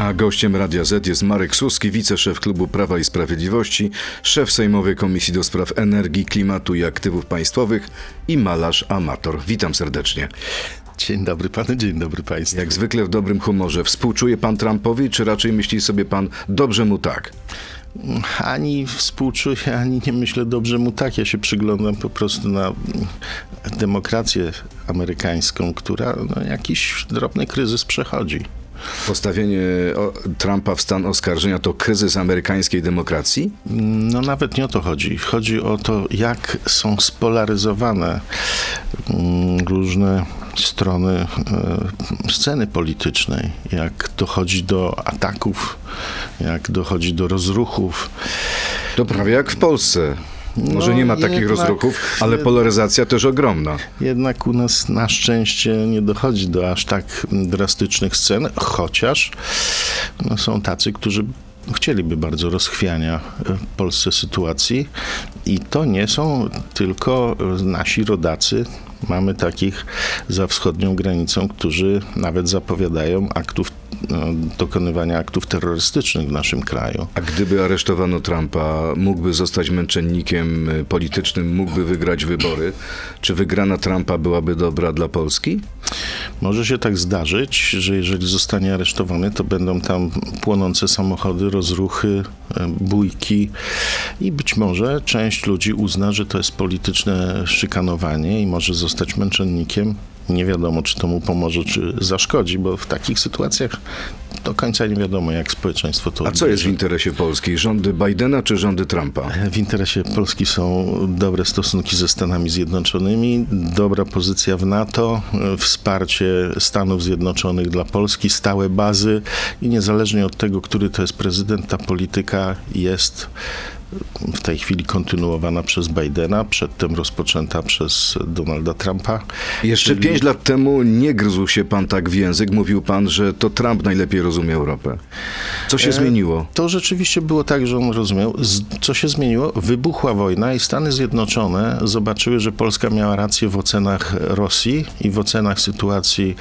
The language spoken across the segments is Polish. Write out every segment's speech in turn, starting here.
A gościem Radia Z jest Marek Suski, wiceszef Klubu Prawa i Sprawiedliwości, szef Sejmowej Komisji do Spraw Energii, Klimatu i Aktywów Państwowych i malarz amator. Witam serdecznie. Dzień dobry panu, dzień dobry państwu. Jak zwykle w dobrym humorze. Współczuje pan Trumpowi, czy raczej myśli sobie pan, dobrze mu tak? Ani współczuję, ani nie myślę dobrze mu tak. Ja się przyglądam po prostu na demokrację amerykańską, która no, jakiś drobny kryzys przechodzi. Postawienie Trumpa w stan oskarżenia to kryzys amerykańskiej demokracji? No nawet nie o to chodzi. Chodzi o to, jak są spolaryzowane mm, różne strony e, sceny politycznej, jak dochodzi do ataków, jak dochodzi do rozruchów. To prawie jak w Polsce. Może No, nie ma takich jednak- rozruchów, ale polaryzacja też ogromna. Jednak u nas na szczęście nie dochodzi do aż tak drastycznych scen, chociaż no, są tacy, którzy chcieliby bardzo rozchwiania e, w Polsce sytuacji i to nie są tylko e, nasi rodacy. Mamy takich za wschodnią granicą, którzy nawet zapowiadają aktów, dokonywania aktów terrorystycznych w naszym kraju. A gdyby aresztowano Trumpa, mógłby zostać męczennikiem y, politycznym, mógłby wygrać wybory. Czy wygrana Trumpa byłaby dobra dla Polski? Może się tak zdarzyć, że jeżeli zostanie aresztowany, to będą tam płonące samochody, rozruchy, e, bójki i być może część ludzi uzna, że to jest polityczne szykanowanie i może zostać męczennikiem. Nie wiadomo, czy to mu pomoże, czy zaszkodzi, bo w takich sytuacjach do końca nie wiadomo, jak społeczeństwo to A co jest w interesie Polski? Rządy Bidena czy rządy Trumpa? W interesie Polski są dobre stosunki ze Stanami Zjednoczonymi, dobra pozycja w NATO, wsparcie Stanów Zjednoczonych dla Polski, stałe bazy i niezależnie od tego, który to jest prezydent, ta polityka jest w tej chwili kontynuowana przez Bidena, przedtem rozpoczęta przez Donalda Trumpa. Jeszcze Czyli- pięć lat temu nie gryzł się pan tak w język. Mówił pan, że to Trump najlepiej rozumie Europę. Co się E, zmieniło? To rzeczywiście było tak, że on rozumiał. Co się zmieniło? Wybuchła wojna i Stany Zjednoczone zobaczyły, że Polska miała rację w ocenach Rosji i w ocenach sytuacji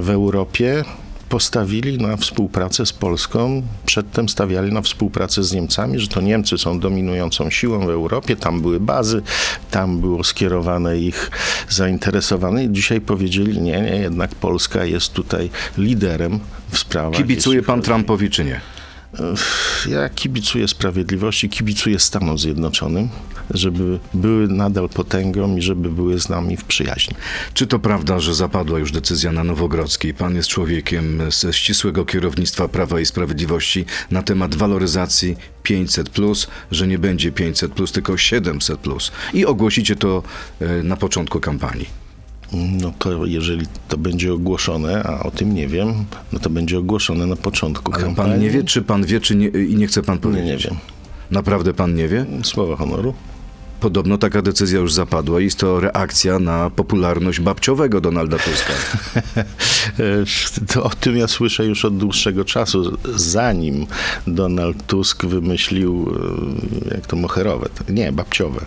w Europie. Postawili na współpracę z Polską, przedtem stawiali na współpracę z Niemcami, że to Niemcy są dominującą siłą w Europie, tam były bazy, tam było skierowane ich zainteresowane i dzisiaj powiedzieli, nie, nie, jednak Polska jest tutaj liderem w sprawach. Kibicuje pan Trumpowi czy nie? Ja kibicuję sprawiedliwości, kibicuję Stanom Zjednoczonym, żeby były nadal potęgą i żeby były z nami w przyjaźni. Czy to prawda, że zapadła już decyzja na Nowogrodzkiej? Pan jest człowiekiem ze ścisłego kierownictwa Prawa i Sprawiedliwości na temat waloryzacji 500, że nie będzie 500, tylko 700. I ogłosicie to e, na początku kampanii. No to jeżeli to będzie ogłoszone, a o tym nie wiem, no to będzie ogłoszone na początku Ale kampanii. pan nie wie, czy pan wie, czy nie, i nie chce pan Nie, powiedzieć? nie wiem. Naprawdę pan nie wie? Słowa honoru. Podobno taka decyzja już zapadła i jest to reakcja na popularność babciowego Donalda Tuska. To o tym ja słyszę już od dłuższego czasu, zanim Donald Tusk wymyślił, e, jak to moherowe, nie, babciowe.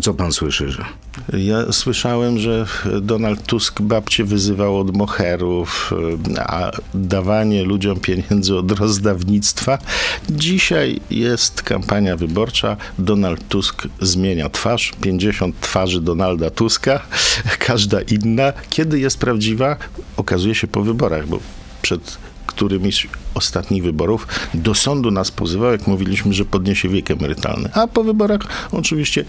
Co pan słyszy, że? Ja słyszałem, że Donald Tusk babcie wyzywał od moherów, a dawanie ludziom pieniędzy od rozdawnictwa. Dzisiaj jest kampania wyborcza. Donald Tusk zmienia twarz. 50 twarzy Donalda Tuska, każda inna. Kiedy jest prawdziwa? Okazuje się po wyborach, bo przed którymiś ostatnich wyborów do sądu nas pozywał, jak mówiliśmy, że podniesie wiek emerytalny. A po wyborach oczywiście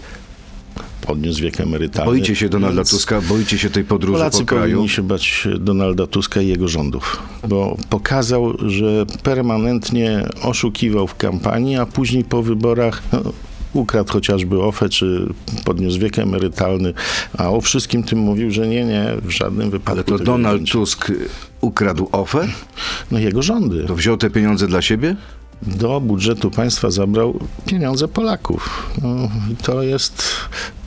podniósł wiek emerytalny. Boicie się Donalda Tuska? Boicie się tej podróży Polacy po kraju? powinni się bać Donalda Tuska i jego rządów, bo pokazał, że permanentnie oszukiwał w kampanii, a później po wyborach no, ukradł chociażby OFE, czy podniósł wiek emerytalny, a o wszystkim tym mówił, że nie, nie, w żadnym wypadku Ale to Donald będzie. Tusk ukradł OFE? No jego rządy. To wziął te pieniądze dla siebie? Do budżetu państwa zabrał pieniądze Polaków. No, to jest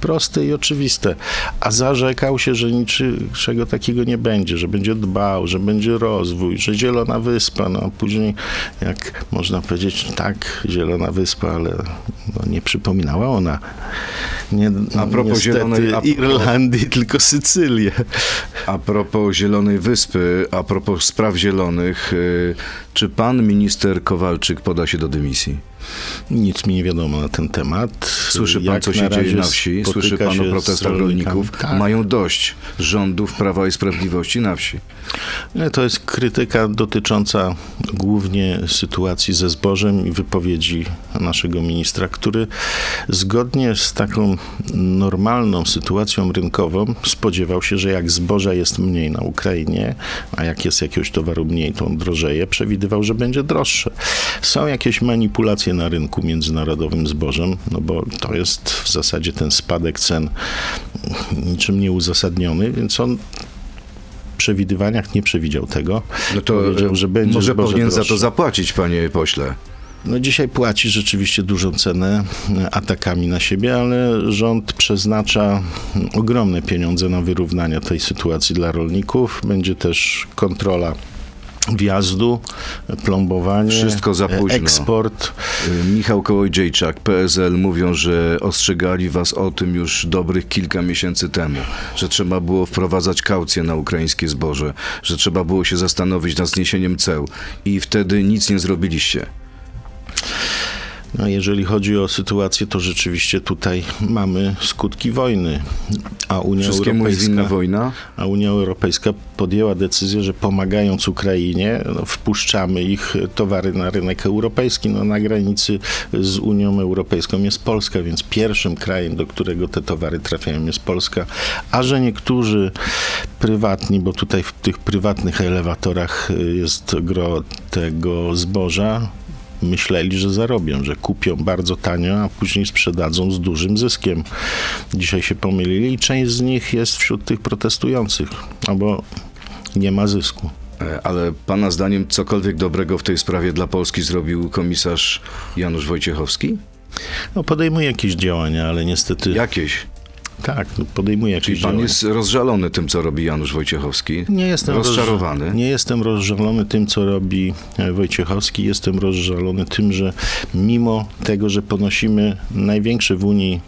proste i oczywiste. A zarzekał się, że niczego takiego nie będzie, że będzie dbał, że będzie rozwój, że Zielona Wyspa, no a później, jak można powiedzieć, tak, Zielona Wyspa, ale no, nie przypominała ona nie, A propos niestety Zielonej- a Irlandii, tylko Sycylię. A propos Zielonej Wyspy, a propos spraw zielonych, y, czy pan minister Kowalczyk poda się do dymisji? Nic mi nie wiadomo na ten temat. Słyszy pan, Jak co się dzieje na wsi? Słyszy pan o protestach rolników? Tak. Mają dość rządów Prawa i Sprawiedliwości na wsi. Nie, To jest krytyka dotycząca głównie sytuacji ze zbożem i wypowiedzi naszego ministra, który zgodnie z taką normalną sytuacją rynkową spodziewał się, że jak zboża jest mniej na Ukrainie, a jak jest jakiegoś towaru mniej, to on drożeje, przewidywał, że będzie droższe. Są jakieś manipulacje na rynku międzynarodowym zbożem, no bo to jest w zasadzie ten spadek cen niczym nieuzasadniony, więc on w przewidywaniach nie przewidział tego. No to Powiedział, że będzie może powinien za droższe. to zapłacić, panie pośle. No dzisiaj płaci rzeczywiście dużą cenę atakami na siebie, ale rząd przeznacza ogromne pieniądze na wyrównanie tej sytuacji dla rolników. Będzie też kontrola wjazdu, plombowanie, Wszystko za późno. eksport. Michał Kołodziejczak, PSL mówią, że ostrzegali was o tym już dobrych kilka miesięcy temu, że trzeba było wprowadzać kaucję na ukraińskie zboże, że trzeba było się zastanowić nad zniesieniem ceł i wtedy nic nie zrobiliście. No, jeżeli chodzi o sytuację, to rzeczywiście tutaj mamy skutki wojny, a Unia Wszystkiemu Europejska... wojna? A Unia Europejska podjęła decyzję, że pomagając Ukrainie, no, wpuszczamy ich towary na rynek europejski. No, na granicy z Unią Europejską jest Polska, więc pierwszym krajem, do którego te towary trafiają, jest Polska. A że niektórzy prywatni, bo tutaj w tych prywatnych elewatorach y, jest gro tego zboża, myśleli, że zarobią, że kupią bardzo tanio, a później sprzedadzą z dużym zyskiem. Dzisiaj się pomylili i część z nich jest wśród tych protestujących, albo nie ma zysku. E, Ale pana zdaniem cokolwiek dobrego w tej sprawie dla Polski zrobił komisarz Janusz Wojciechowski? No, podejmuje jakieś działania, ale niestety Jakieś. Tak, no, podejmuje Czyli pan działania. jest rozżalony tym, co robi Janusz Wojciechowski? Nie jestem rozczarowany. Nie jestem rozżalony tym, co robi e, Wojciechowski. Jestem rozżalony tym, że mimo tego, że ponosimy największe w Unii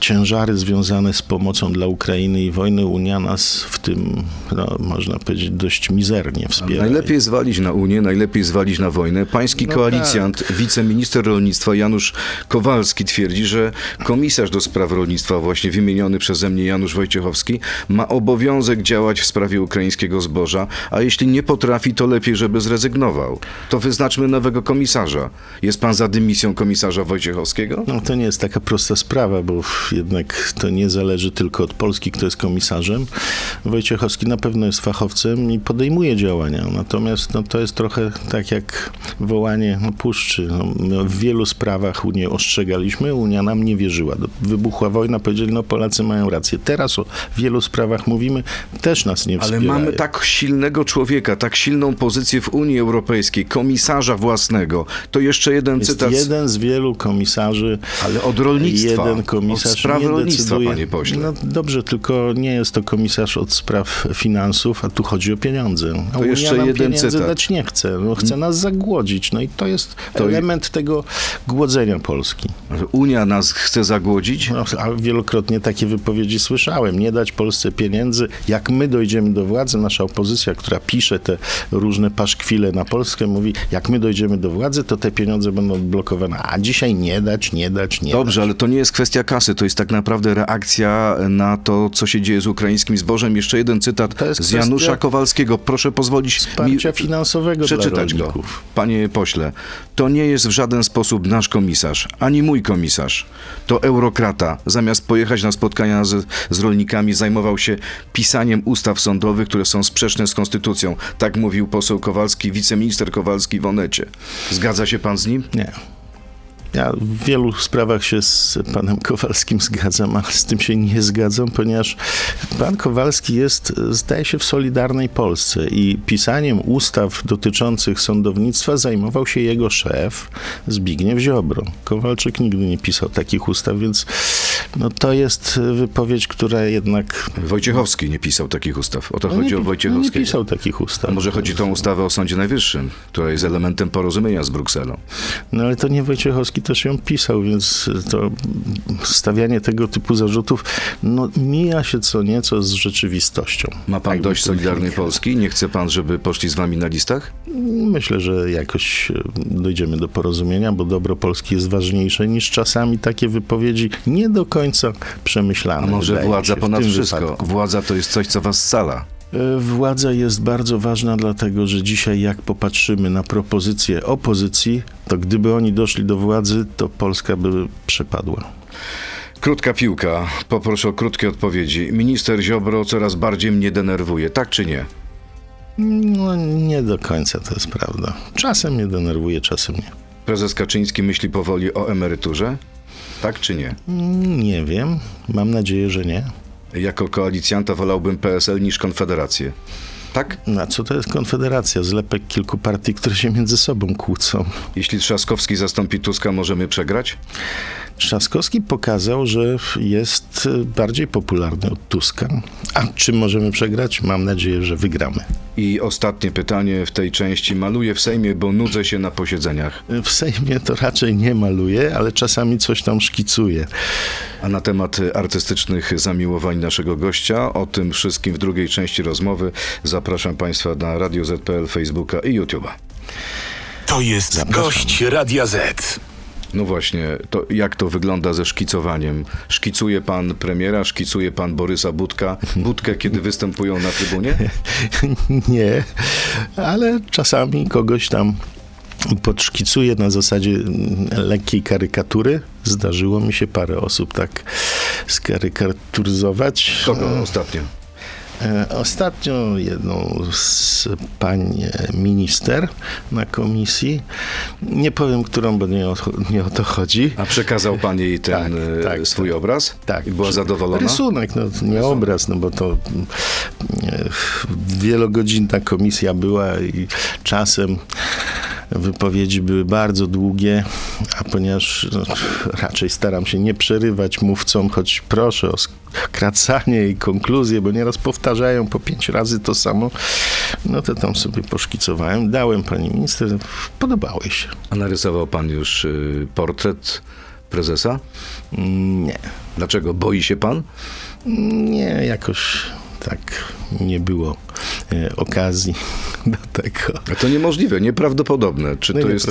ciężary związane z pomocą dla Ukrainy i wojny, Unia nas w tym, no, można powiedzieć, dość mizernie wspiera. Najlepiej zwalić na Unię, najlepiej zwalić na wojnę. Pański No koalicjant, wiceminister rolnictwa Janusz Kowalski twierdzi, że komisarz do spraw rolnictwa, właśnie wymieniony przeze mnie Janusz Wojciechowski, ma obowiązek działać w sprawie ukraińskiego zboża, a jeśli nie potrafi, to lepiej, żeby zrezygnował. To wyznaczmy nowego komisarza. Jest pan za dymisją komisarza Wojciechowskiego? No to nie jest taka prosta sprawa, bo jednak to nie zależy tylko od Polski, kto jest komisarzem. Wojciechowski na pewno jest fachowcem i podejmuje działania. Natomiast no, to jest trochę tak jak wołanie no, puszczy. No, my w wielu sprawach Unię ostrzegaliśmy, Unia nam nie wierzyła. Wybuchła wojna, powiedzieli, no Polacy mają rację. Teraz o wielu sprawach mówimy, też nas nie Ale wspierają. mamy tak silnego człowieka, tak silną pozycję w Unii Europejskiej, komisarza własnego. To jeszcze jeden Jest cytat. jeden z wielu komisarzy. Ale od rolnictwa. Jeden komisarz od spraw nie rolnictwa, decyduje. panie pośle. No dobrze, tylko nie jest to komisarz od spraw finansów, a tu chodzi o pieniądze. A To Unia jeszcze nam jeden pieniędzy cytat. dać nie chce. No, chce nas zagłodzić. No i to jest To i- element tego głodzenia Polski. Unia nas chce zagłodzić? No, a wielokrotnie takie wypowiedzi słyszałem. Nie dać Polsce pieniędzy. Jak my dojdziemy do władzy, nasza opozycja, która pisze te różne paszkwile na Polskę, mówi, jak my dojdziemy do władzy, to te pieniądze będą odblokowane. A dzisiaj nie dać, nie dać, nie Dobrze, dać. ale to nie jest kwestia kasy, to jest tak naprawdę reakcja na to, co się dzieje z ukraińskim zbożem. Jeszcze jeden cytat z kwestia Janusza Kowalskiego. Proszę pozwolić Wsparcia mi finansowego przeczytać go. Panie pośle, to nie jest w żaden sposób nasz komisarz, ani mój komisarz. To eurokrata. Zamiast pojechać na spotkania z, z rolnikami, zajmował się pisaniem ustaw sądowych, które są sprzeczne z konstytucją. Tak mówił poseł Kowalski, wiceminister Kowalski w Onecie. Zgadza się pan z nim? Nie. Ja w wielu sprawach się z panem Kowalskim zgadzam, ale z tym się nie zgadzam, ponieważ pan Kowalski jest, zdaje się, w Solidarnej Polsce i pisaniem ustaw dotyczących sądownictwa zajmował się jego szef Zbigniew Ziobro. Kowalczyk nigdy nie pisał takich ustaw, więc no to jest wypowiedź, która jednak... Wojciechowski nie pisał takich ustaw. O to No chodzi nie, o pi- Wojciechowskiego. Nie pisał takich ustaw. A może chodzi o tą ustawę o Sądzie Najwyższym, która jest elementem porozumienia z Brukselą. No ale to nie Wojciechowski też ją pisał, więc to stawianie tego typu zarzutów no, mija się co nieco z rzeczywistością. Ma pan Tak dość Solidarnej. Polski? Nie chce pan, żeby poszli z wami na listach? Myślę, że jakoś e, dojdziemy do porozumienia, bo dobro Polski jest ważniejsze niż czasami takie wypowiedzi nie do końca przemyślane. A może władza ponad wszystko? wypadku. Władza to jest coś, co was scala. E, Władza jest bardzo ważna, dlatego że dzisiaj, jak popatrzymy na propozycje opozycji, to gdyby oni doszli do władzy, to Polska by przepadła. Krótka piłka. Poproszę o krótkie odpowiedzi. Minister Ziobro coraz bardziej mnie denerwuje, tak czy nie? No, nie do końca to jest prawda. Czasem mnie denerwuje, czasem nie. Prezes Kaczyński myśli powoli o emeryturze? Tak czy nie? Nie wiem. Mam nadzieję, że nie. Jako koalicjanta wolałbym PSL niż Konfederację. Tak? Na co to jest konfederacja? Zlepek kilku partii, które się między sobą kłócą. Jeśli Trzaskowski zastąpi Tuska, możemy przegrać? Trzaskowski pokazał, że jest e, bardziej popularny od Tuska. A czy możemy przegrać? Mam nadzieję, że wygramy. I ostatnie pytanie w tej części. Maluję w Sejmie, bo nudzę się na posiedzeniach. W Sejmie to raczej nie maluje, ale czasami coś tam szkicuje. A na temat artystycznych zamiłowań naszego gościa, o tym wszystkim w drugiej części rozmowy zapraszam Państwa na Radio ZPL, Facebooka i YouTube'a. To jest gość Radia Z. No właśnie, to jak to wygląda ze szkicowaniem? Szkicuje pan premiera, szkicuje pan Borysa Budka, Budkę, kiedy występują na trybunie? nie, ale czasami kogoś tam podszkicuję na zasadzie mm, lekkiej karykatury. Zdarzyło mi się parę osób tak skarykaturyzować. Kogo ostatnio? E, Ostatnio jedną z pań e, minister na komisji, nie powiem którą, bo nie o, nie o to chodzi. A przekazał pan jej ten Tak, y, tak, swój tak. obraz? Tak. I była zadowolona? Rysunek, no nie obraz, no bo to e, wielogodzinna komisja była i czasem wypowiedzi były bardzo długie, a ponieważ no, raczej staram się nie przerywać mówcom, choć proszę o skracanie i konkluzję, bo nieraz powtarzają po pięć razy to samo, no to tam sobie poszkicowałem, dałem pani minister, podobały się. A narysował pan już y, portret prezesa? Mm, Nie. Dlaczego? Boi się pan? Nie, jakoś tak nie było e, okazji do tego. A To niemożliwe, nieprawdopodobne. Czy No to jest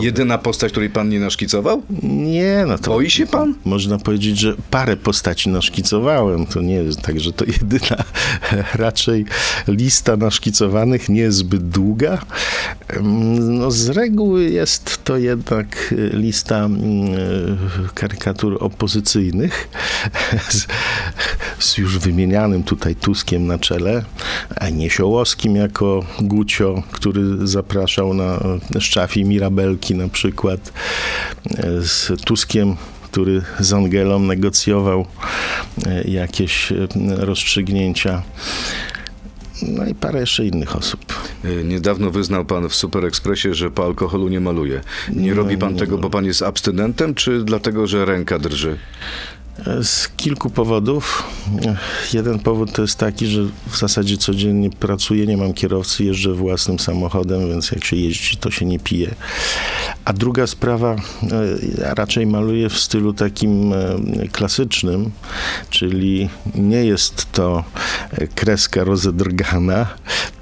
jedyna postać, której pan nie naszkicował? Nie, no to... Boi się pan? Można powiedzieć, że parę postaci naszkicowałem. To nie jest tak, że to jedyna. Raczej lista naszkicowanych nie jest zbyt długa. No, z reguły jest to jednak lista mm, e, karykatur opozycyjnych z, z już wymienianym tutaj Tuskiem na czele, a Niesiołowskim jako Gucio, który zapraszał na Szczafi Mirabelki na przykład, e, z Tuskiem który z Angelą negocjował e, jakieś e, rozstrzygnięcia. No i parę jeszcze innych osób. Niedawno wyznał pan w Super Expressie, że po alkoholu nie maluje. Nie robi pan nie tego, bo pan jest abstynentem, czy dlatego, że ręka drży? Z kilku powodów. Jeden powód to jest taki, że w zasadzie codziennie pracuję, nie mam kierowcy, jeżdżę własnym samochodem, więc jak się jeździ, to się nie pije. A druga sprawa, e, ja raczej maluję w stylu takim e, klasycznym, czyli nie jest to e, kreska rozedrgana,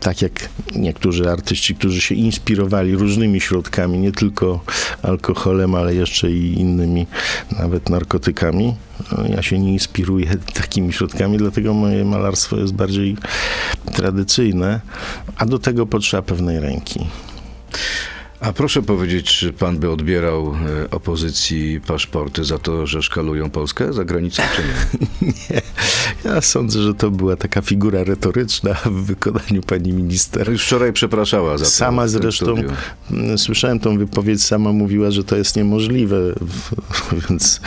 tak jak niektórzy artyści, którzy się inspirowali różnymi środkami, nie tylko alkoholem, ale jeszcze i innymi, nawet narkotykami. No, Ja się nie inspiruję takimi środkami, dlatego moje malarstwo jest bardziej tradycyjne, a do tego potrzeba pewnej ręki. A proszę powiedzieć, czy pan by odbierał e, opozycji paszporty za to, że szkalują Polskę za granicą, czy nie? Nie. Ja sądzę, że to była taka figura retoryczna w wykonaniu pani minister. Już wczoraj przepraszała za to. Sama zresztą, mm, słyszałem tą wypowiedź, sama mówiła, że to jest niemożliwe, więc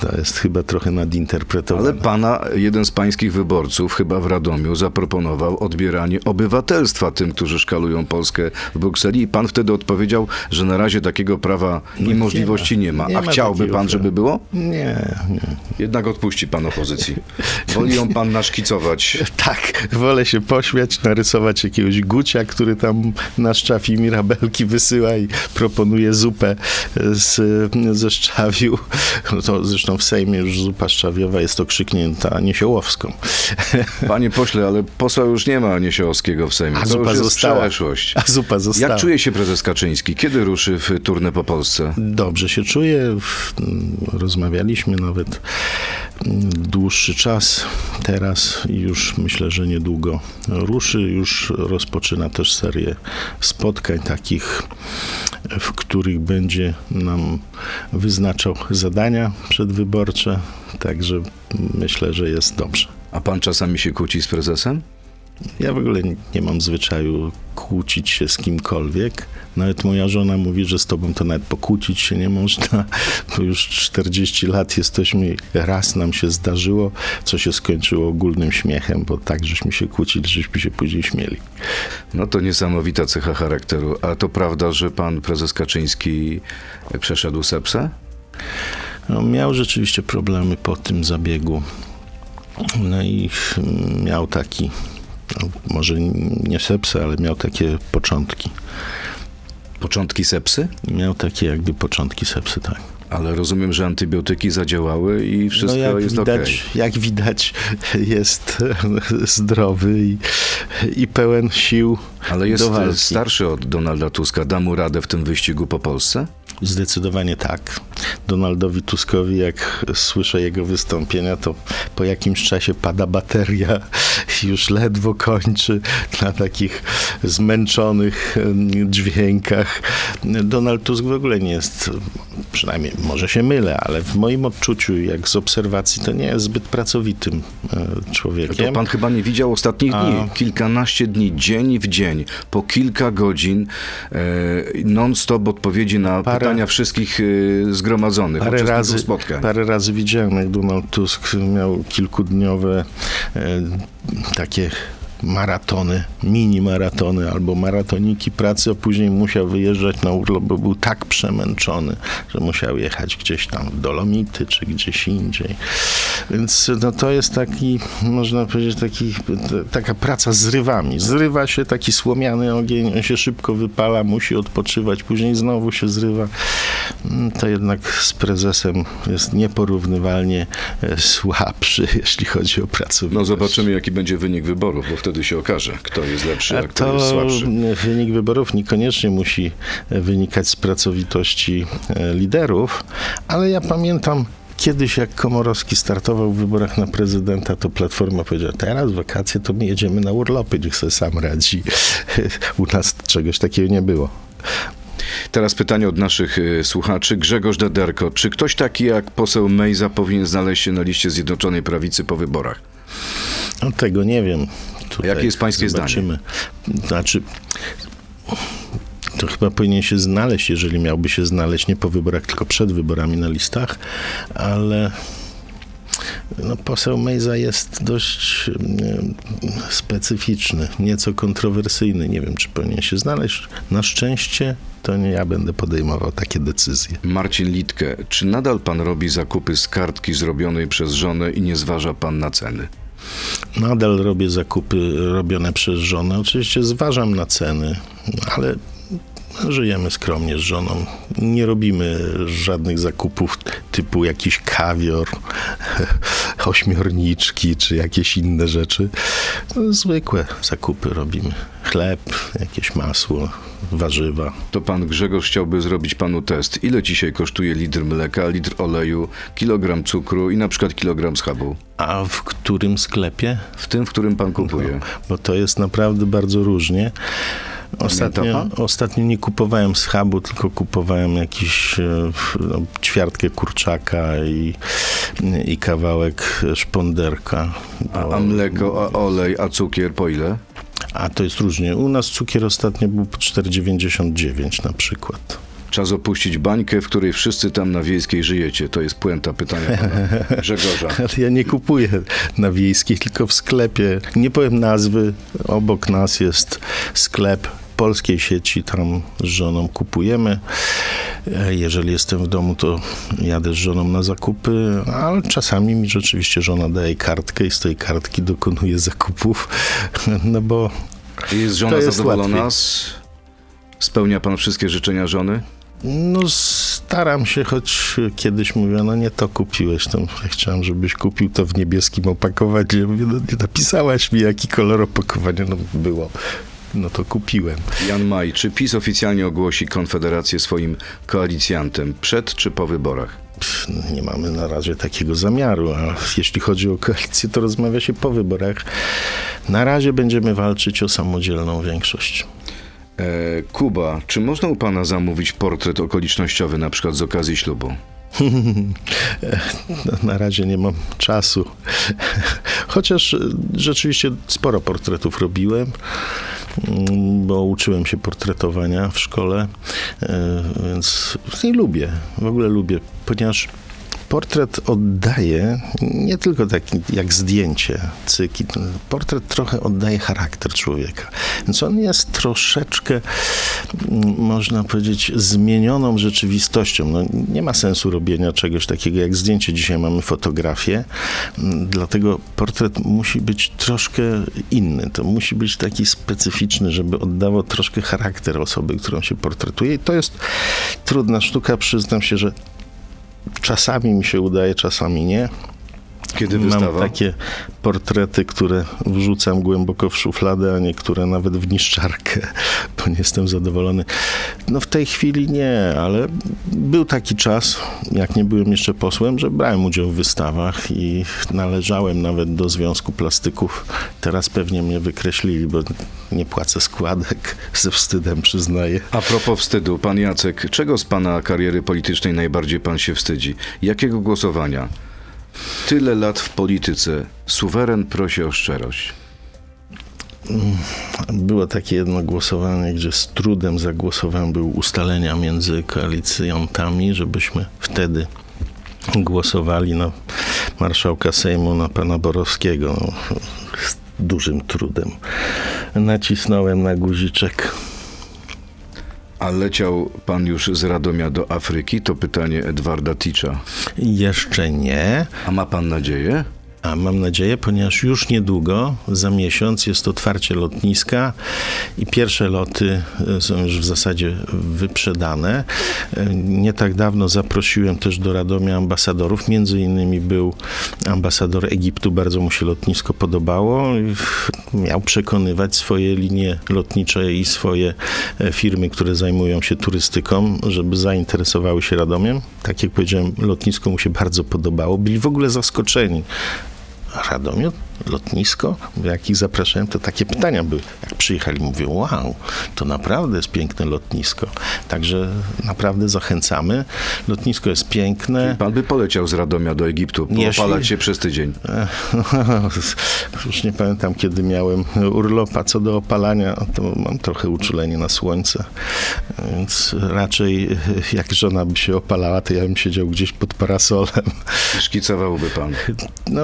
to jest chyba trochę nadinterpretowane. Ale pana, jeden z pańskich wyborców, chyba w Radomiu, zaproponował odbieranie obywatelstwa tym, którzy szkalują Polskę w Brukseli i pan wtedy odpowiedział, że na razie takiego prawa i możliwości nie ma. nie A ma chciałby pan, żeby było? Nie, nie. Jednak odpuści pan opozycji. Woli ją pan naszkicować. Tak, wolę się pośmiać, narysować jakiegoś gucia, który tam na szczawi mirabelki wysyła i proponuje zupę z, ze szczawiu. No to zresztą w Sejmie już zupa szczawiowa jest okrzyknięta niesiołowską. Panie pośle, ale posła już nie ma Niesiołowskiego w Sejmie. A zupa została. przeszłość. A zupa została. Jak czuje się prezes Kaczyński? Kiedy ruszy w turnę po Polsce? Dobrze się czuję. Rozmawialiśmy nawet dłuższy czas. Teraz już myślę, że niedługo ruszy. Już rozpoczyna też serię spotkań takich, w których będzie nam wyznaczał zadania przedwyborcze. Także myślę, że jest dobrze. A pan czasami się kłóci z prezesem? Ja w ogóle nie- mam zwyczaju kłócić się z kimkolwiek. Nawet moja żona mówi, że z tobą to nawet pokłócić się nie można, bo już 40 lat jesteśmy, raz nam się zdarzyło, co się skończyło ogólnym śmiechem, bo tak żeśmy się kłócili, żeśmy się później śmieli. No to niesamowita cecha charakteru. A to prawda, że pan prezes Kaczyński przeszedł sepsę? No, miał rzeczywiście problemy po tym zabiegu. No i mm, miał taki, no, może nie sepsę, ale miał takie początki. Początki sepsy? Miał takie jakby początki sepsy, tak. Ale rozumiem, że antybiotyki zadziałały i wszystko no jest widać, okej. Jak widać, jest zdrowy i, i pełen sił Ale jest starszy od Donalda Tuska. Da mu radę w tym wyścigu po Polsce? Zdecydowanie tak. Donaldowi Tuskowi, jak słyszę jego wystąpienia, to po jakimś czasie pada bateria już ledwo kończy na takich zmęczonych dźwiękach. Donald Tusk w ogóle nie jest, przynajmniej może się mylę, ale w moim odczuciu, jak z obserwacji, to nie jest zbyt pracowitym e, człowiekiem. To pan chyba nie widział ostatnich A. dni. Kilkanaście dni, dzień w dzień, po kilka godzin, e, non-stop odpowiedzi na Parę- pytania wszystkich e, zgromadzonych Parę razy, spotkań. parę razy widziałem, jak Donald Tusk miał kilkudniowe e, takie maratony, mini maratony albo maratoniki pracy, a później musiał wyjeżdżać na urlop, bo był tak przemęczony, że musiał jechać gdzieś tam w Dolomity czy gdzieś indziej. Więc no, to jest taki, można powiedzieć, taki, taka praca z rywami. Zrywa się taki słomiany ogień, on się szybko wypala, musi odpoczywać, później znowu się zrywa. Mm, To jednak z prezesem jest nieporównywalnie e, słabszy, jeśli chodzi o pracowitość. No zobaczymy, jaki będzie wynik wyborów, bo wtedy się okaże, kto jest lepszy, a, kto jest słabszy. wynik wyborów niekoniecznie musi wynikać z pracowitości e, liderów, ale ja pamiętam kiedyś, jak Komorowski startował w wyborach na prezydenta, to Platforma powiedziała, teraz wakacje, to my jedziemy na urlopy, niech sobie sam radzi. U nas czegoś takiego nie było. Teraz pytanie od naszych e, słuchaczy. Grzegorz Dederko, czy ktoś taki jak poseł Mejza powinien znaleźć się na liście Zjednoczonej Prawicy po wyborach? No tego nie wiem. Tutaj Jakie jest pańskie zobaczymy. Znaczy, to chyba powinien się znaleźć, jeżeli miałby się znaleźć nie po wyborach, tylko przed wyborami na listach, ale no, poseł Mejza jest dość mm, specyficzny, nieco kontrowersyjny. Nie wiem, czy powinien się znaleźć. Na szczęście to nie ja będę podejmował takie decyzje. Marcin Litke, czy nadal pan robi zakupy z kartki zrobionej przez żonę i nie zważa pan na ceny? Nadal robię zakupy robione przez żonę. Oczywiście zważam na ceny, ale żyjemy skromnie z żoną. Nie robimy żadnych zakupów typu jakiś kawior, ośmiorniczki czy jakieś inne rzeczy. Zwykłe zakupy robimy. Chleb, jakieś masło, warzywa. To pan Grzegorz chciałby zrobić panu test. Ile dzisiaj kosztuje litr mleka, litr oleju, kilogram cukru i na przykład kilogram schabu? A w którym sklepie? W tym, w którym pan kupuje. bo to jest naprawdę bardzo różnie. Ostatnio, ostatnio nie kupowałem schabu, tylko kupowałem jakiś e, no, ćwiartkę kurczaka i, i kawałek szponderka. A, a mleko, a olej, a cukier po ile? A to jest różnie. U nas cukier ostatnio był po 4,99 na przykład. Czas opuścić bańkę, w której wszyscy tam na wiejskiej żyjecie. To jest puenta pytania pana Grzegorza. Ale ja nie kupuję na wiejskiej, tylko w sklepie. Nie powiem nazwy. Obok nas jest sklep polskiej sieci, tam z żoną kupujemy. E, Jeżeli jestem w domu, to jadę z żoną na zakupy, ale czasami mi rzeczywiście żona daje kartkę i z tej kartki dokonuję zakupów, no bo Jest żona To jest zadowolona? łatwiej. Spełnia pan wszystkie życzenia żony? no staram się, choć kiedyś mówiła, no nie to kupiłeś, ja chciałem, żebyś kupił to w niebieskim opakowaniu. Ja mówię, no nie napisałaś mi, jaki kolor opakowania no było. No to kupiłem. Jan Maj, czy PiS oficjalnie ogłosi Konfederację swoim koalicjantem przed czy po wyborach? Pff, Nie mamy na razie takiego zamiaru, a jeśli chodzi o koalicję, to rozmawia się po wyborach. Na razie będziemy walczyć o samodzielną większość. E, Kuba, czy można u pana zamówić portret okolicznościowy, na przykład z okazji ślubu? No, na razie nie mam czasu. Chociaż e, rzeczywiście sporo portretów robiłem, bo uczyłem się portretowania w szkole, e, więc nie lubię, w ogóle lubię, ponieważ portret oddaje nie tylko taki jak zdjęcie, cyki, portret trochę oddaje charakter człowieka. Więc on jest troszeczkę, mm, można powiedzieć, zmienioną rzeczywistością. No, nie ma sensu robienia czegoś takiego jak zdjęcie. Dzisiaj mamy fotografię, mm, dlatego portret musi być troszkę inny. To musi być taki specyficzny, żeby oddawał troszkę charakter osoby, którą się portretuje. I to jest trudna sztuka. Przyznam się, że Czasami mi się udaje, czasami nie. Kiedy Mam wystawa? takie portrety, które wrzucam głęboko w szufladę, a niektóre nawet w niszczarkę, bo nie jestem zadowolony. No w tej chwili nie, ale był taki czas, jak nie byłem jeszcze posłem, że brałem udział w wystawach i należałem nawet do Związku Plastyków. Teraz pewnie mnie wykreślili, bo nie płacę składek, ze wstydem przyznaję. A propos wstydu, pan Jacek, czego z pana kariery politycznej najbardziej pan się wstydzi? Jakiego głosowania? Tyle lat w polityce. Suweren prosi o szczerość. Było takie jedno głosowanie, gdzie z trudem zagłosowałem, były ustalenia między koalicjantami, żebyśmy wtedy głosowali na marszałka Sejmu, na pana Borowskiego. No, z dużym trudem. Nacisnąłem na guziczek. A leciał pan już z Radomia do Afryki? To pytanie Edwarda Ticza. Jeszcze nie, A ma pan nadzieję? A mam nadzieję, ponieważ już niedługo, za miesiąc, jest otwarcie lotniska i pierwsze loty e, są już w zasadzie wyprzedane. E, Nie tak dawno zaprosiłem też do Radomia ambasadorów. Między innymi był ambasador Egiptu, bardzo mu się lotnisko podobało. Miał przekonywać swoje linie lotnicze i swoje e, firmy, które zajmują się turystyką, żeby zainteresowały się Radomiem. Tak jak powiedziałem, lotnisko mu się bardzo podobało. Byli w ogóle zaskoczeni. Radomiu, lotnisko, jak ich zapraszałem, to takie pytania były. Jak przyjechali, mówię, wow, to naprawdę jest piękne lotnisko. Także naprawdę zachęcamy. Lotnisko jest piękne. Pan by poleciał z Radomia do Egiptu, Jeśli- poopalać się przez tydzień. Już nie pamiętam, kiedy miałem urlopa. Co do opalania, to mam trochę uczulenie na słońce. Więc raczej jak żona by się opalała, to ja bym siedział gdzieś pod parasolem. Szkicowałby pan. No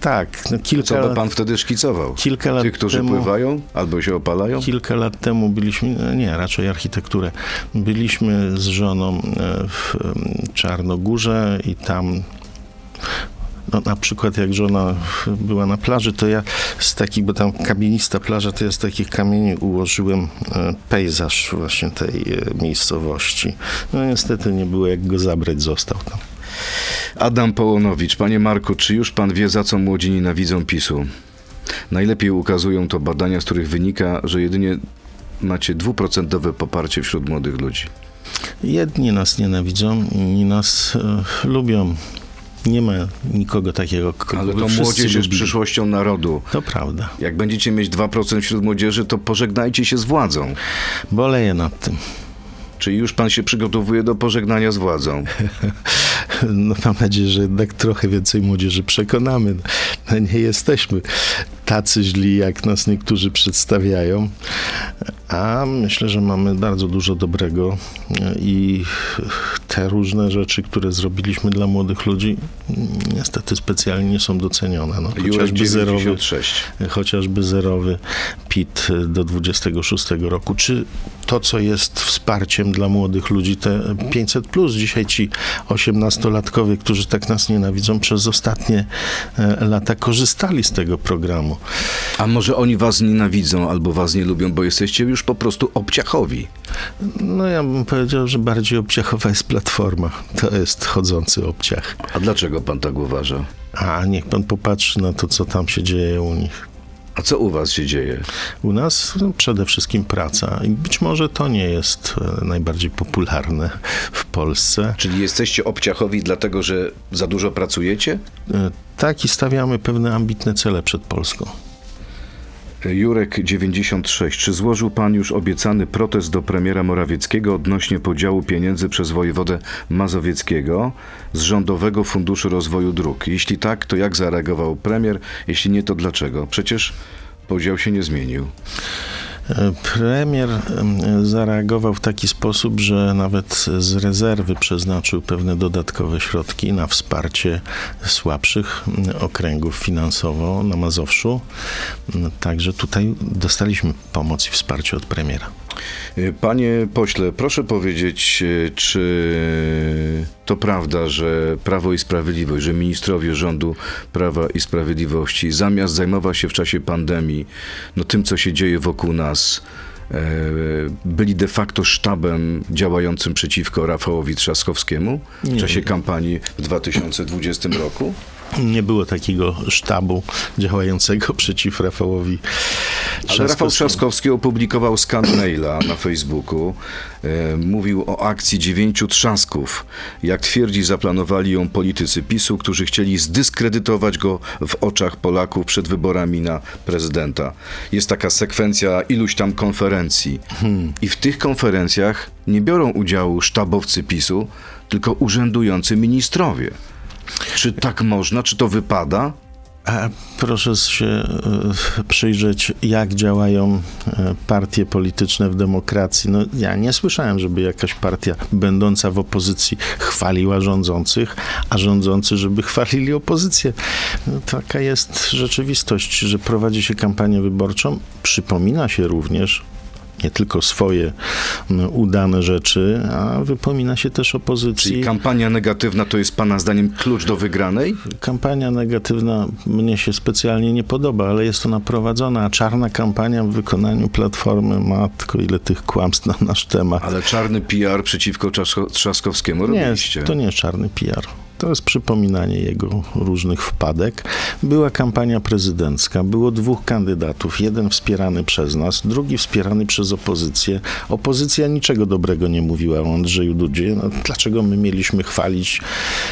tak, no kilka Co by lat, pan wtedy szkicował? kilka lat Tych, którzy temu... pływają albo się opalają? Kilka lat temu byliśmy, no nie, raczej architekturę. Byliśmy z żoną e, w Czarnogórze i tam no, na przykład jak żona była na plaży, to ja z takich, bo tam kamienista plaża, to ja z takich kamieni ułożyłem e, pejzaż właśnie tej e, miejscowości. No niestety nie było jak go zabrać, został tam. Adam Połonowicz. Panie Marku, czy już pan wie, za co młodzi nienawidzą PiSu? Najlepiej ukazują to badania, z których wynika, że jedynie macie dwuprocentowe poparcie wśród młodych ludzi. Jedni nas nienawidzą, inni nas e, lubią. Nie ma nikogo takiego, kogo Ale to młodzież jest przyszłością narodu. To prawda. Jak będziecie mieć 2% wśród młodzieży, to pożegnajcie się z władzą. Boleję nad tym. Czyli już pan się przygotowuje do pożegnania z władzą. No mam nadzieję, że jednak trochę więcej młodzieży przekonamy. No, nie jesteśmy tacy źli, jak nas niektórzy przedstawiają, a myślę, że mamy bardzo dużo dobrego i te różne rzeczy, które zrobiliśmy dla młodych ludzi, niestety specjalnie nie są docenione. No, chociażby zerowy 96. chociażby zerowy PIT do 26 roku, czy to, co jest wsparciem dla młodych ludzi, te 500 plus. Dzisiaj ci 18-latkowie, którzy tak nas nienawidzą, przez ostatnie e, lata korzystali z tego programu. A może oni was nienawidzą albo was nie lubią, bo jesteście już po prostu obciachowi. No ja bym powiedział, że bardziej obciachowa jest platforma. To jest chodzący obciach. A dlaczego pan tak uważa? A niech pan popatrzy na to, co tam się dzieje u nich. A co u was się dzieje? U nas no, przede wszystkim praca. I być może to nie jest e, najbardziej popularne w Polsce. Czyli jesteście obciachowi dlatego, że za dużo pracujecie? E, Tak, i stawiamy pewne ambitne cele przed Polską. Jurek 96. Czy złożył pan już obiecany protest do premiera Morawieckiego odnośnie podziału pieniędzy przez wojewodę mazowieckiego z Rządowego Funduszu Rozwoju Dróg? Jeśli tak, to jak zareagował premier? Jeśli nie, to dlaczego? Przecież podział się nie zmienił. Premier em, zareagował w taki sposób, że nawet z rezerwy przeznaczył pewne dodatkowe środki na wsparcie słabszych okręgów finansowo na Mazowszu. Także tutaj dostaliśmy pomoc i wsparcie od premiera. Panie pośle, proszę powiedzieć, e, czy to prawda, że Prawo i Sprawiedliwość, że ministrowie rządu Prawa i Sprawiedliwości zamiast zajmować się w czasie pandemii no tym, co się dzieje wokół nas, e, byli de facto sztabem działającym przeciwko Rafałowi Trzaskowskiemu w czasie kampanii w 2020 roku? Nie było takiego sztabu działającego przeciw Rafałowi Ale Rafał Trzaskowskiemu. Trzaskowski opublikował skan maila na Facebooku. E, mówił o akcji dziewięciu trzasków. Jak twierdzi, zaplanowali ją politycy PiSu, którzy chcieli zdyskredytować go w oczach Polaków przed wyborami na prezydenta. Jest taka sekwencja iluś tam konferencji. I w tych konferencjach nie biorą udziału sztabowcy PiSu, tylko urzędujący ministrowie. Czy tak można? Czy to wypada? A proszę się e, przyjrzeć, jak działają e, partie polityczne w demokracji. No, ja nie słyszałem, żeby jakaś partia będąca w opozycji chwaliła rządzących, a rządzący, żeby chwalili opozycję. No, taka jest rzeczywistość, że prowadzi się kampanię wyborczą. Przypomina się również nie tylko swoje udane rzeczy, a wypomina się też opozycji. Czyli kampania negatywna to jest Pana zdaniem klucz do wygranej? Kampania negatywna mnie się specjalnie nie podoba, ale jest ona prowadzona, a czarna kampania w wykonaniu Platformy, matko, ile tych kłamstw na nasz temat. Ale czarny PR przeciwko Trzasko- Trzaskowskiemu Nie, robiliście. to nie jest czarny PR. To jest przypominanie jego różnych wpadek. Była kampania prezydencka, było dwóch kandydatów. Jeden wspierany przez nas, drugi wspierany przez opozycję. Opozycja niczego dobrego nie mówiła o Andrzeju Dudzie. No, dlaczego my mieliśmy chwalić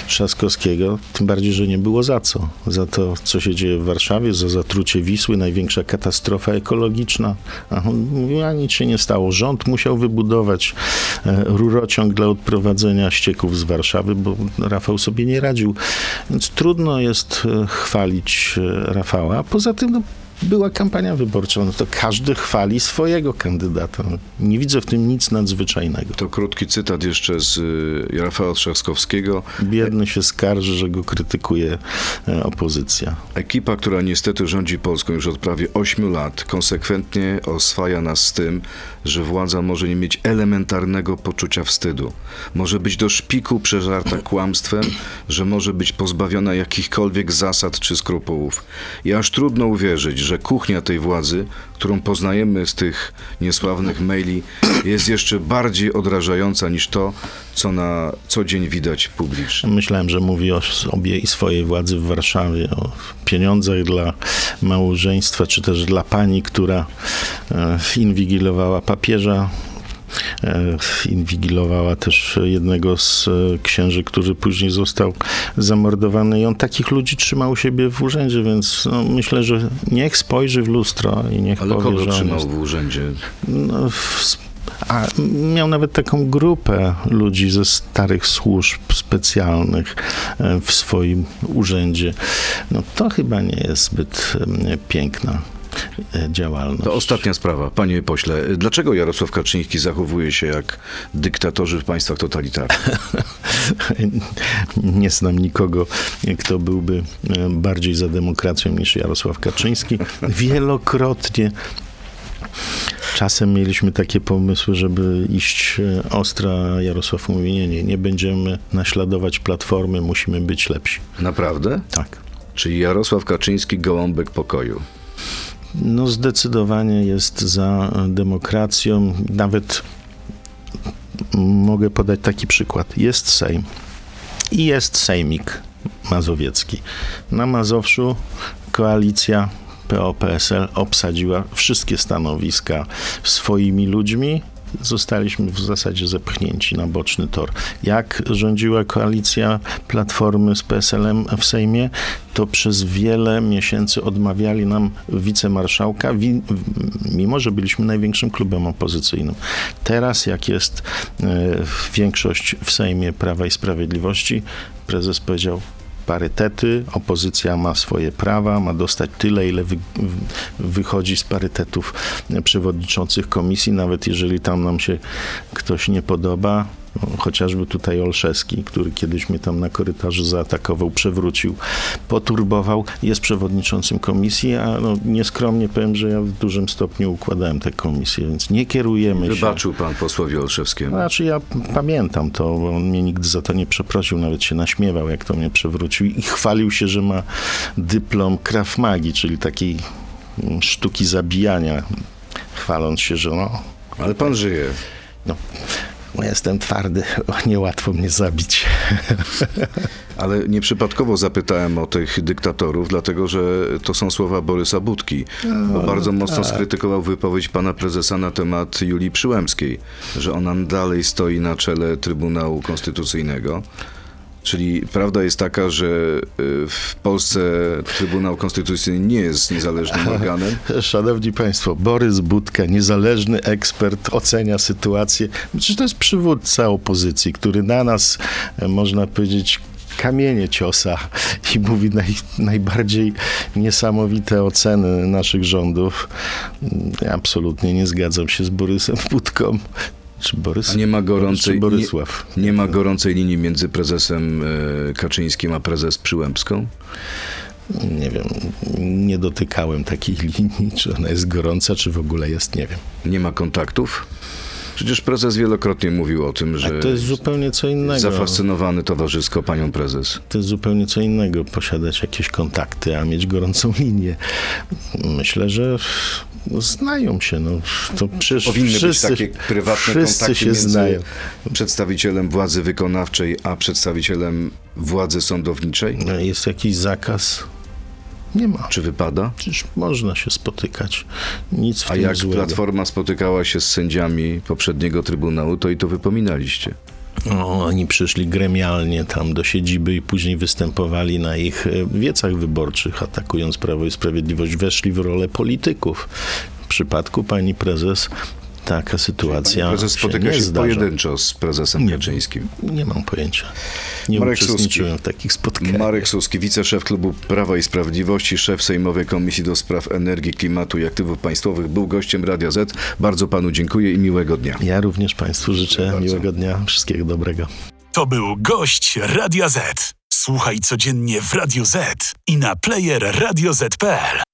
Trzaskowskiego? Tym bardziej, że nie było za co. Za to, co się dzieje w Warszawie, za zatrucie Wisły, największa katastrofa ekologiczna. A nic się nie stało. Rząd musiał wybudować e, rurociąg dla odprowadzenia ścieków z Warszawy, bo Rafał sobie nie radził. Więc trudno jest e, chwalić e, Rafała. Poza tym no, była kampania wyborcza, no to każdy chwali swojego kandydata. Nie widzę w tym nic nadzwyczajnego. To krótki cytat jeszcze z y, Rafała Trzaskowskiego. Biedny się skarży, że go krytykuje e, opozycja. Ekipa, która niestety rządzi Polską już od prawie 8 lat, konsekwentnie oswaja nas z tym, że władza może nie mieć elementarnego poczucia wstydu. Może być do szpiku przeżarta kłamstwem, że może być pozbawiona jakichkolwiek zasad czy skrupułów. I aż trudno uwierzyć, że kuchnia tej władzy, którą poznajemy z tych niesławnych maili, jest jeszcze bardziej odrażająca niż to, co na co dzień widać publicznie. Myślałem, że mówi o sobie i swojej władzy w Warszawie, o pieniądzach dla małżeństwa, czy też dla pani, która e, inwigilowała papieża. E, inwigilowała też jednego z e, księży, który później został zamordowany i on takich ludzi trzymał u siebie w urzędzie, więc no, myślę, że niech spojrzy w lustro i niech Ale powie, kogo że trzymał jest w urzędzie? no, w, a miał nawet taką grupę ludzi ze starych służb specjalnych e, w swoim urzędzie. No to chyba nie jest zbyt piękna działalność. To ostatnia sprawa. Panie pośle, dlaczego Jarosław Kaczyński zachowuje się jak dyktatorzy w państwach totalitarnych? Nie znam nikogo, kto byłby e, bardziej za demokracją niż Jarosław Kaczyński. Wielokrotnie Czasem mieliśmy takie pomysły, żeby iść e, ostro, a Jarosław mówi, nie, nie, nie będziemy naśladować Platformy, musimy być lepsi. Naprawdę? Tak. Czyli Jarosław Kaczyński gołąbek pokoju. No zdecydowanie jest za demokracją. Nawet mogę podać taki przykład. Jest Sejm i jest Sejmik Mazowiecki. Na Mazowszu koalicja PO-PSL obsadziła wszystkie stanowiska swoimi ludźmi. Zostaliśmy w zasadzie zepchnięci na boczny tor. Jak rządziła koalicja Platformy z PSL-em w Sejmie, to przez wiele miesięcy odmawiali nam wicemarszałka, mimo że byliśmy największym klubem opozycyjnym. Teraz, jak jest e, większość w Sejmie Prawa i Sprawiedliwości, prezes powiedział, parytety, opozycja ma swoje prawa, ma dostać tyle, ile wy, wychodzi z parytetów przewodniczących komisji, nawet jeżeli tam nam się ktoś nie podoba. Chociażby tutaj Olszewski, który kiedyś mnie tam na korytarzu zaatakował, przewrócił, poturbował, jest przewodniczącym komisji, a no, nieskromnie powiem, że ja w dużym stopniu układałem tę komisję, więc nie kierujemy się. Wybaczył pan posłowi Olszewskiemu. Znaczy ja pamiętam to, bo on mnie nigdy za to nie przeprosił, nawet się naśmiewał, jak to mnie przewrócił i chwalił się, że ma dyplom Krav Magi, czyli takiej mm, sztuki zabijania, chwaląc się, że no, Ale pan żyje. no jestem twardy, niełatwo mnie zabić. Ale nieprzypadkowo zapytałem o tych dyktatorów, dlatego że to są słowa Borysa Budki, bo bardzo mocno skrytykował wypowiedź pana prezesa na temat Julii Przyłębskiej, że ona dalej stoi na czele Trybunału Konstytucyjnego. Czyli prawda jest taka, że y, w Polsce Trybunał Konstytucyjny nie jest niezależnym organem. Szanowni Państwo, Borys Budka, niezależny ekspert, ocenia sytuację. Przecież to jest przywódca opozycji, który na nas, e, można powiedzieć, kamienie ciosa i mówi naj, najbardziej niesamowite oceny naszych rządów. Ja absolutnie nie zgadzam się z Borysem Budką. Czy Borys? A nie ma gorącej, Borysław? nie, nie ma gorącej linii między prezesem y, Kaczyńskim a prezes Przyłębską? Nie wiem, nie dotykałem takiej linii, czy ona jest gorąca, czy w ogóle jest, nie wiem. Nie ma kontaktów? Przecież prezes wielokrotnie mówił o tym, że A to jest zupełnie co innego. zafascynowany towarzysko panią prezes. To jest zupełnie co innego posiadać jakieś kontakty, a mieć gorącą linię. Myślę, że no, znają się. No, to przecież Powinny wszyscy, być takie prywatne wszyscy kontakty się między znają. przedstawicielem władzy wykonawczej, a przedstawicielem władzy sądowniczej? No, Jest jakiś zakaz? Nie ma. Czy wypada? Przecież można się spotykać. Nic w A tym jak złego. Platforma spotykała się z sędziami poprzedniego Trybunału, to i to wypominaliście. No, oni przyszli gremialnie tam do siedziby i później występowali na ich e, wiecach wyborczych, atakując Prawo i Sprawiedliwość. Weszli w rolę polityków. W przypadku pani prezes taka sytuacja Prezes się spotyka nie się zdarza. pojedynczo z prezesem Nie. Kaczyńskim. Nie mam pojęcia. Nie Marek Suski. uczestniczyłem w takich spotkaniach. Marek Suski, wiceszef klubu Prawa i Sprawiedliwości, szef Sejmowej Komisji do Spraw Energii, Klimatu i Aktywów Państwowych, był gościem Radia Z. Bardzo panu dziękuję i miłego dnia. Ja również Państwu życzę bardzo. miłego dnia, wszystkiego dobrego. To był gość Radia Z. Słuchaj codziennie w Radio Z i na player radioz.pl.